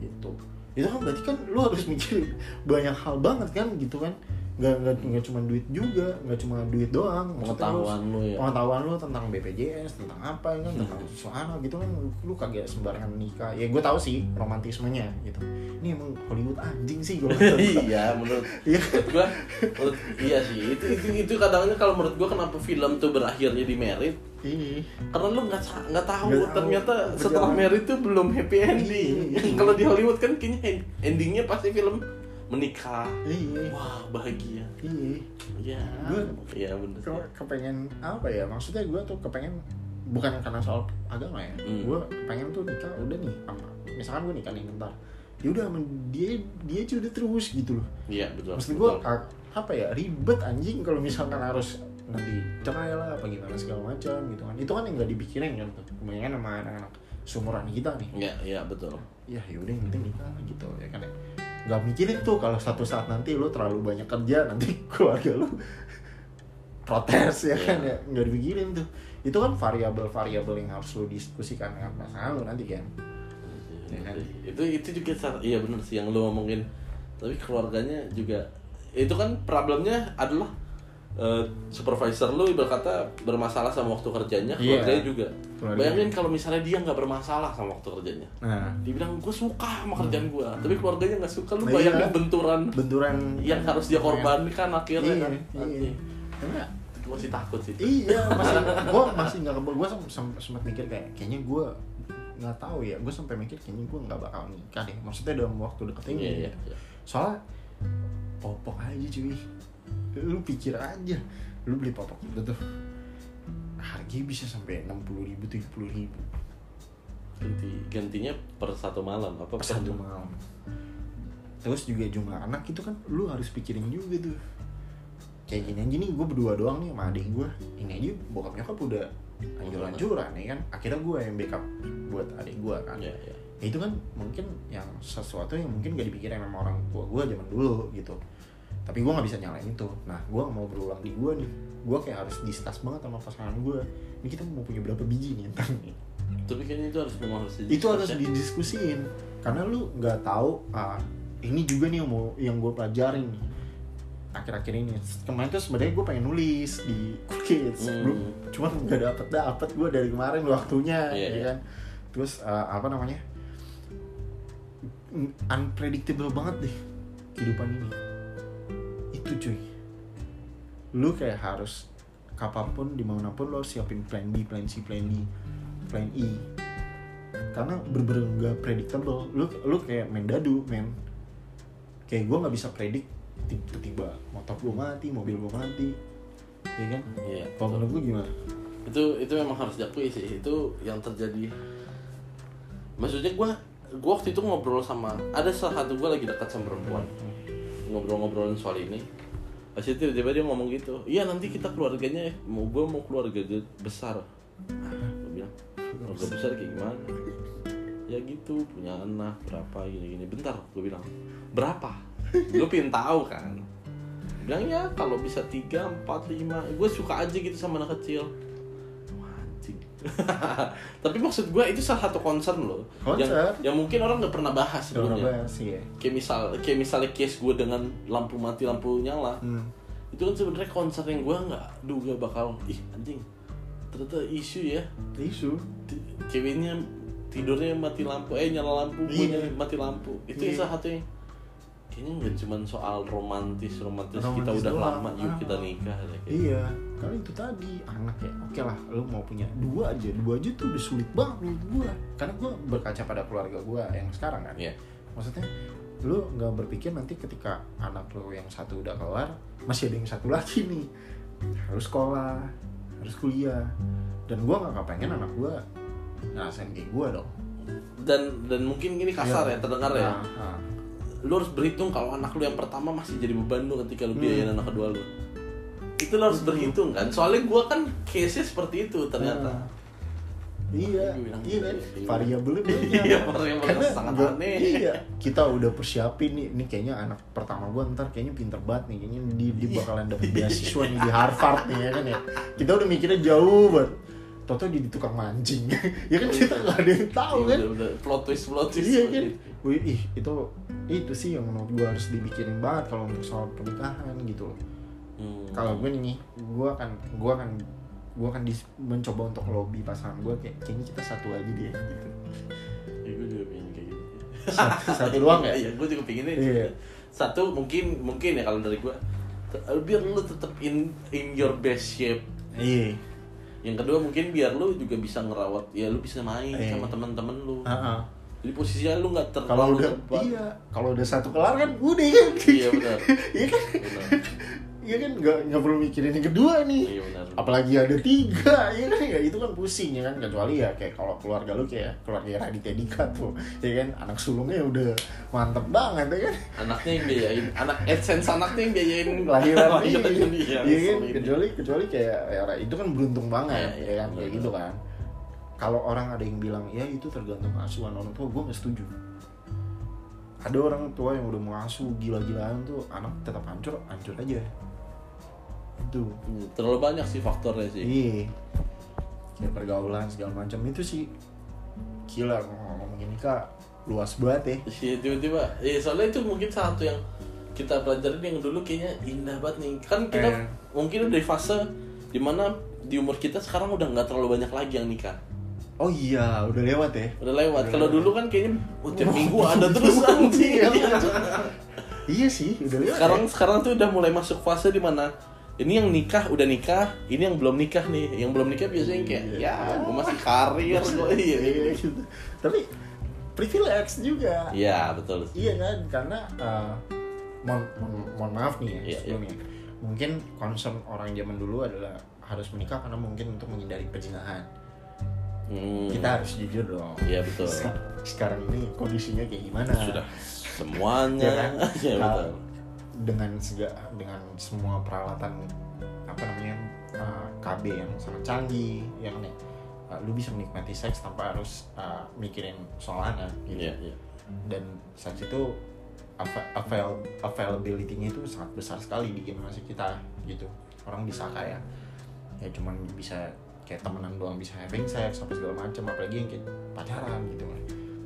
Gitu. Itu kan berarti kan lo harus mikir banyak hal banget kan gitu kan nggak nggak nggak cuma duit juga nggak cuma duit doang Maksudnya Pengetahuan lu ya. pengetahuan lu tentang BPJS tentang apa ya kan tentang suara gitu kan lu kagak sembarangan nikah. Ya gue tahu sih romantismenya gitu. Ini emang Hollywood anjing sih gue iya menurut Iya. menurut menurut, iya sih. Itu itu itu kadangnya kalau menurut gua kenapa film tuh berakhirnya di merit? Iya. karena lu nggak nggak tahu tahu. ternyata setelah merit tuh belum happy ending. Kalau di Hollywood kan kayaknya end- endingnya pasti film menikah. Iya. Wah bahagia. Iya. Ya. Gua- iya bener. Ke- kepengen apa ya? Maksudnya gue tuh kepengen bukan karena soal agama ya. Hmm. gue pengen tuh nikah udah nih sama misalkan gue nikah nih ntar ya udah dia dia aja udah terus gitu loh. Iya betul maksud gue apa ya ribet anjing kalau misalkan harus nanti cerai lah apa gimana segala macam gitu kan. Itu kan yang nggak dipikirin kan tuh. Kebanyakan sama anak-anak seumuran kita nih. Iya iya betul. Ya yaudah yang penting nikah gitu ya kan? Ya nggak mikirin tuh kalau satu saat nanti lu terlalu banyak kerja nanti keluarga lu protes ya kan? Iya. ya nggak dipikirin tuh. Itu kan variabel-variabel yang harus lu diskusikan dengan pasangan lu nanti kan? Ya kan? itu itu juga iya benar sih yang lu ngomongin. Tapi keluarganya juga itu kan problemnya adalah eh, supervisor lu ibarat kata bermasalah sama waktu kerjanya Iya. keluarganya juga. Keluarganya. bayangin kalau misalnya dia nggak bermasalah sama waktu kerjanya. Nah. Dia bilang gue suka sama kerjaan gue tapi keluarganya nggak suka. Lu Nah, bayangin iya. benturan benturan. yang harus dia korbankan akhirnya iya, kan? iya. Enggak. Gua masih takut sih. Iya masih gue masih nggak kebal gue sempat mikir kayak kayaknya gue nggak tahu ya. Gue sampai mikir kayaknya gue nggak bakal nikah deh. Maksudnya dalam waktu deket ini. Iya iya iya. soalnya popok aja cuy lu pikir aja lu beli popok itu tuh. Harganya bisa sampai enam puluh ribu tujuh puluh ribu. Ganti gantinya per satu malam apa per satu malam. Terus juga jumlah anak itu kan lu harus pikirin juga tuh. Kayak gini aja nih gue berdua doang nih sama adik gue ini aja bokap nyokap udah anjur-anjuran ya kan? Akhirnya gue yang backup buat adik gue kan. Iya, iya. Ya itu kan mungkin yang sesuatu yang mungkin gak dipikirin sama orang tua gue zaman dulu gitu tapi gue nggak bisa nyalain itu nah gue mau berulang di gue nih. Gue kayak harus distas banget sama pasangan gue ini kita mau punya berapa biji nih ntar nih Tapi kayaknya itu harus memang harus itu harus ya. didiskusin karena lu nggak tahu ah, ini juga nih yang mau yang gue pelajarin nih. Akhir-akhir ini. Kemarin tuh sebenarnya gue pengen nulis di Cool Kids. Hmm. belum cuma nggak dapet dapet. Gue dari kemarin waktunya Iya, ya iya. kan? Terus ah, apa namanya? Unpredictable banget deh kehidupan ini itu cuy lu kayak harus kapan pun di mana pun lo siapin plan B plan C plan D plan E karena bener-bener nggak predictable lu lu kayak main dadu men kayak gue nggak bisa predik tiba-tiba motor gue mati mobil gue mati ya kan Iya. kalau menurut lu gimana Itu itu memang harus diakui sih. Itu yang terjadi. Maksudnya gua gua waktu itu ngobrol sama ada salah satu gua lagi dekat sama perempuan. Ngobrol-ngobrolin soal ini. Pas itu tiba-tiba dia ngomong gitu. Iya nanti kita keluarganya mau gua mau keluarga besar. Gua bilang keluarga besar kayak gimana? Ya gitu punya anak berapa gini-gini. Bentar gua bilang berapa? Lu pin tahu kan? bilang ya kalau bisa 3, 4, 5 gue suka aja gitu sama anak kecil tapi maksud gue itu salah satu concern loh yang, Concern. yang mungkin orang nggak pernah bahas sebelumnya bahas sih ya kayak misal kayak misalnya case gue dengan lampu mati lampu nyala hmm. itu kan sebenarnya concern yang gue nggak duga bakal ih anjing ternyata isu ya isu ceweknya tidurnya mati lampu eh nyala lampu Iya. guanya mati lampu itu Iya. salah satu yang kayaknya nggak cuma soal romantis romantis, kita udah doang. lama yuk Ah. kita nikah ya, kayak iya karena itu tadi anak ya oke lah lu mau punya dua aja dua aja tuh udah sulit banget menurut gue karena gue berkaca pada keluarga gue yang sekarang kan Iya. maksudnya lu nggak berpikir nanti ketika anak lu yang satu udah keluar masih ada yang satu lagi nih harus sekolah harus kuliah dan gue nggak kepengen anak gue ngerasain kayak gue dong dan dan mungkin gini kasar Iya. ya terdengar ya Nah, nah. lu harus berhitung kalau anak lu yang pertama masih jadi beban lu ketika lu Hmm. biayain anak kedua lu itu lu harus berhitung kan soalnya gua kan case nya seperti itu ternyata Nah. Iya, Gue iya kan, iya. variabelnya banyak. Iya, variabelnya sangat gua- aneh. Iya, kita udah persiapin nih, ini kayaknya anak pertama gue ntar kayaknya pinter banget nih, kayaknya di, di Iya. bakalan dapet beasiswa nih di Harvard nih ya kan ya. Kita udah mikirnya jauh banget. Toto jadi tukang mancing, ya kan kita nggak ada yang tahu kan. Udah- udah plot twist plot twist Iya kan, Wih, ih itu itu sih yang menurut gue harus dipikirin banget kalau untuk soal pernikahan gitu loh. Hmm. Kalau gue nih, gue akan gue akan gue akan dis- mencoba untuk lobby pasangan gue kayak kayaknya kita satu aja deh gitu. Ya, gue juga pengen kayak gitu. Satu, satu doang ya? Iya, gue juga pengennya. Iya. Satu mungkin mungkin ya kalau dari gue biar lu tetap in in your best shape. Iya. Yang kedua mungkin biar lu juga bisa ngerawat ya lu bisa main Iya. sama teman-teman lu. Heeh. Jadi posisinya lu nggak Kalau terlalu udah tepat. iya, kalau udah satu kelar kan udah kan. Iya benar. Iya kan? Benar. Ya kan? Nggak nggak perlu mikirin yang kedua nih. Iya benar. apalagi ada tiga ya kan? Ya itu kan pusing ya kan? Kecuali ya kayak kalau keluarga lu kayak keluarga Raditya Dika tuh ya kan? Anak sulungnya udah mantep banget ya kan? Anaknya yang biayain, anak AdSense anaknya yang biayain lahiran lahiran iya, iya kan? kecuali kecuali kayak ya, itu kan beruntung banget Iya, ya iya, kan? Kayak betul. gitu kan. Kalau orang ada yang bilang ya itu tergantung asuhan orang tua gue nggak setuju. Ada orang tua yang udah mengasuh gila-gilaan tuh anak tetap hancur hancur aja itu Hmm, Terlalu banyak sih faktornya sih. iya kayak pergaulan segala macam itu sih gila ngomongin nikah luas banget ya Iya tiba-tiba, ya soalnya itu mungkin satu yang kita pelajarin yang dulu kayaknya indah banget nih. Kan kita Eh. mungkin udah di fase di mana di umur kita sekarang udah nggak terlalu banyak lagi yang nikah. oh iya udah lewat ya Udah lewat. Kalau dulu kan kayaknya oh, tiap minggu ada terus anjing. iya sih udah lewat sekarang ya. sekarang tuh udah mulai masuk fase di mana ini yang nikah udah nikah, ini yang belum nikah nih. Yang belum nikah biasanya kayak Iya. ya gue masih karir gue iya. Iya, gitu. tapi privilege juga Iya betul. iya kan karena eh, mohon, mohon, maaf nih ya Iya, sebelumnya mungkin concern orang zaman dulu adalah harus menikah karena mungkin untuk menghindari perzinahan Hmm, kita harus jujur dong Iya betul. Sek- sekarang ini kondisinya kayak gimana Sudah semuanya. ya kan Iya Nah, betul. Dengan sega, dengan semua peralatan apa namanya uh, KB yang sangat canggih yang nih uh, lu bisa menikmati seks tanpa harus uh, mikirin soal anak gitu. Iya iya. dan seks itu ava- avail availability-nya itu sangat besar sekali di generasi kita gitu. Orang bisa kayak ya cuman bisa kayak temenan doang bisa having sex sampai segala macam apalagi yang kayak pacaran gitu.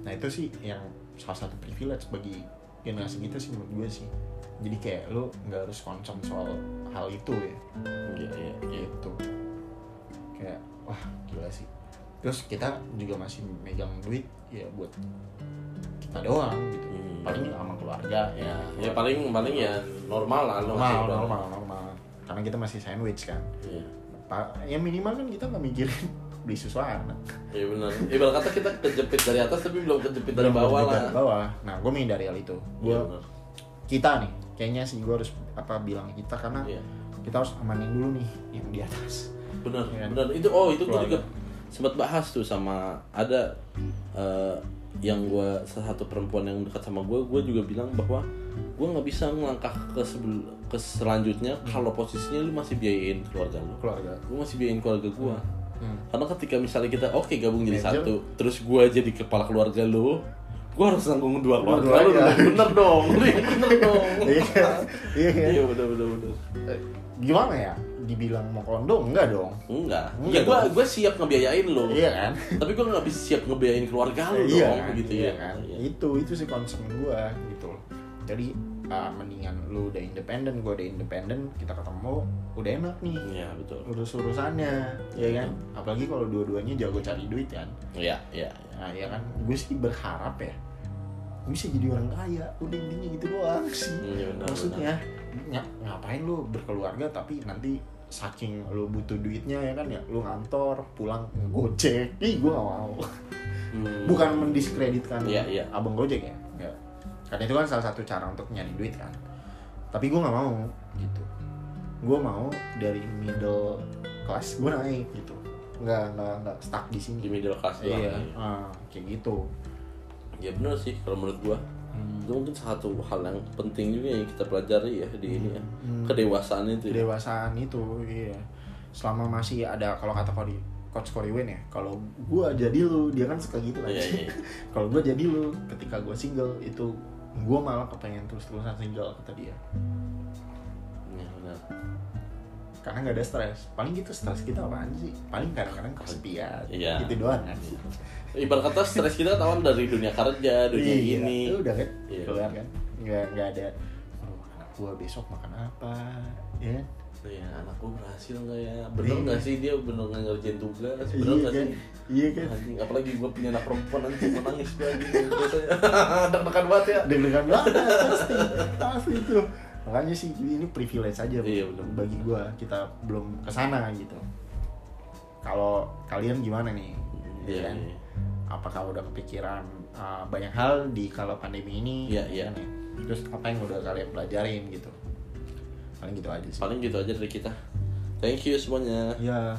Nah itu sih yang salah satu privilege bagi generasi kita sih menurut gue sih jadi kayak lu nggak harus concern soal hal itu ya Iya iya iya. gitu kayak wah gila sih terus kita juga masih megang duit ya buat kita doang gitu Hmm. paling sama keluarga ya Ya paling paling ya normal lah normal masih udah- normal normal karena kita masih sandwich kan Iya. Ya minimal kan kita nggak mikirin beli susu anak Iya benar. Ibarat kata kita kejepit dari atas tapi belum kejepit dari Belum bawah lah. dari bawah nah gue menghindari hal itu gue Iya benar. Kita nih kayaknya sih gue harus apa bilang kita karena Iya. kita harus amanin dulu nih yang di atas Benar, Iya. benar. Itu oh itu gue juga sempat bahas tuh sama ada eh, yang gue salah satu perempuan yang dekat sama gue, gue juga bilang bahwa gue nggak bisa melangkah ke sebel, ke selanjutnya kalau posisinya lu masih biayain keluarga lu. keluarga Gue masih biayain keluarga gue. Hmm. Karena ketika misalnya kita oke gabung jadi satu, terus gue jadi kepala keluarga lu, gue harus nanggung dua keluarga lu. dong. Bener dong, lu yang bener dong. iya iya kan? Iya bener bener bener. Eh, gimana ya dibilang mau kondo enggak dong Enggak. Enggak Ya gue gue siap ngebiayain lu. iya kan Tapi gue nggak bisa siap ngebiayain keluarga lu iya dong, kan? gitu iya ya. kan Iya. itu itu sih concern gue gitu loh jadi ah, mendingan lu udah independen gue udah independen kita ketemu udah enak nih Iya betul. urus urusannya ya kan apalagi kalau dua-duanya jago cari duit kan Iya iya. iya. Nah ya kan? Gue sih berharap ya gue bisa jadi orang kaya. Udah intinya gitu doang sih. Iya, benar, maksudnya ny- ngapain lu berkeluarga tapi nanti saking lu butuh duitnya ya kan? Ya lu ngantor pulang gojek ih gue gak mau. Hmm. bukan mendiskreditkan Iya, iya. abang gojek ya? Nggak. karena itu kan salah satu cara untuk nyari duit kan. Tapi gue nggak mau gitu. Gue mau dari middle class gue naik gitu nggak nggak nggak stuck di sini di middle class doang. iya Iya. ah, kayak gitu Ya benar sih kalau menurut gua. Hmm. Itu mungkin satu hal yang penting juga yang kita pelajari ya di ini ya. Hmm. Kedewasaan itu. ya. kedewasaan itu iya selama masih ada kalau kata Cody coach Corey Wayne ya kalau gue jadi lu dia kan suka gitu kan Iya, iya. kalau gue jadi lu ketika gue single itu gue malah kepengen terus terusan single kata dia Iya benar. Karena nggak ada stres paling gitu stres kita apaan sih paling kadang-kadang kesepian Iya. gitu doang kan Ibarat kata stres kita tawan dari dunia kerja, dunia Iya, ini. itu udah kan Iya. keluar kan nggak nggak ada aduh anak gue besok makan apa ya kan? Iya, anakku berhasil nggak ya? Bener Iya. nggak sih dia bener nggak ngerjain tugas? Bener iya nggak kan sih? iya kan Anjing, apalagi gue punya anak perempuan nanti mau nangis gue gitu biasanya deg-degan banget ya deg-degan banget pasti pasti itu makanya sih ini privilege aja Iya, bener. bagi gua kita belum ke sana gitu. Kalau kalian gimana nih? Iya, kan? iya. apakah udah kepikiran uh, banyak hal di kalau pandemi ini? Iya, iya. terus apa yang udah kalian pelajarin gitu? Paling gitu aja sih. Paling gitu aja dari kita. Thank you semuanya. Ya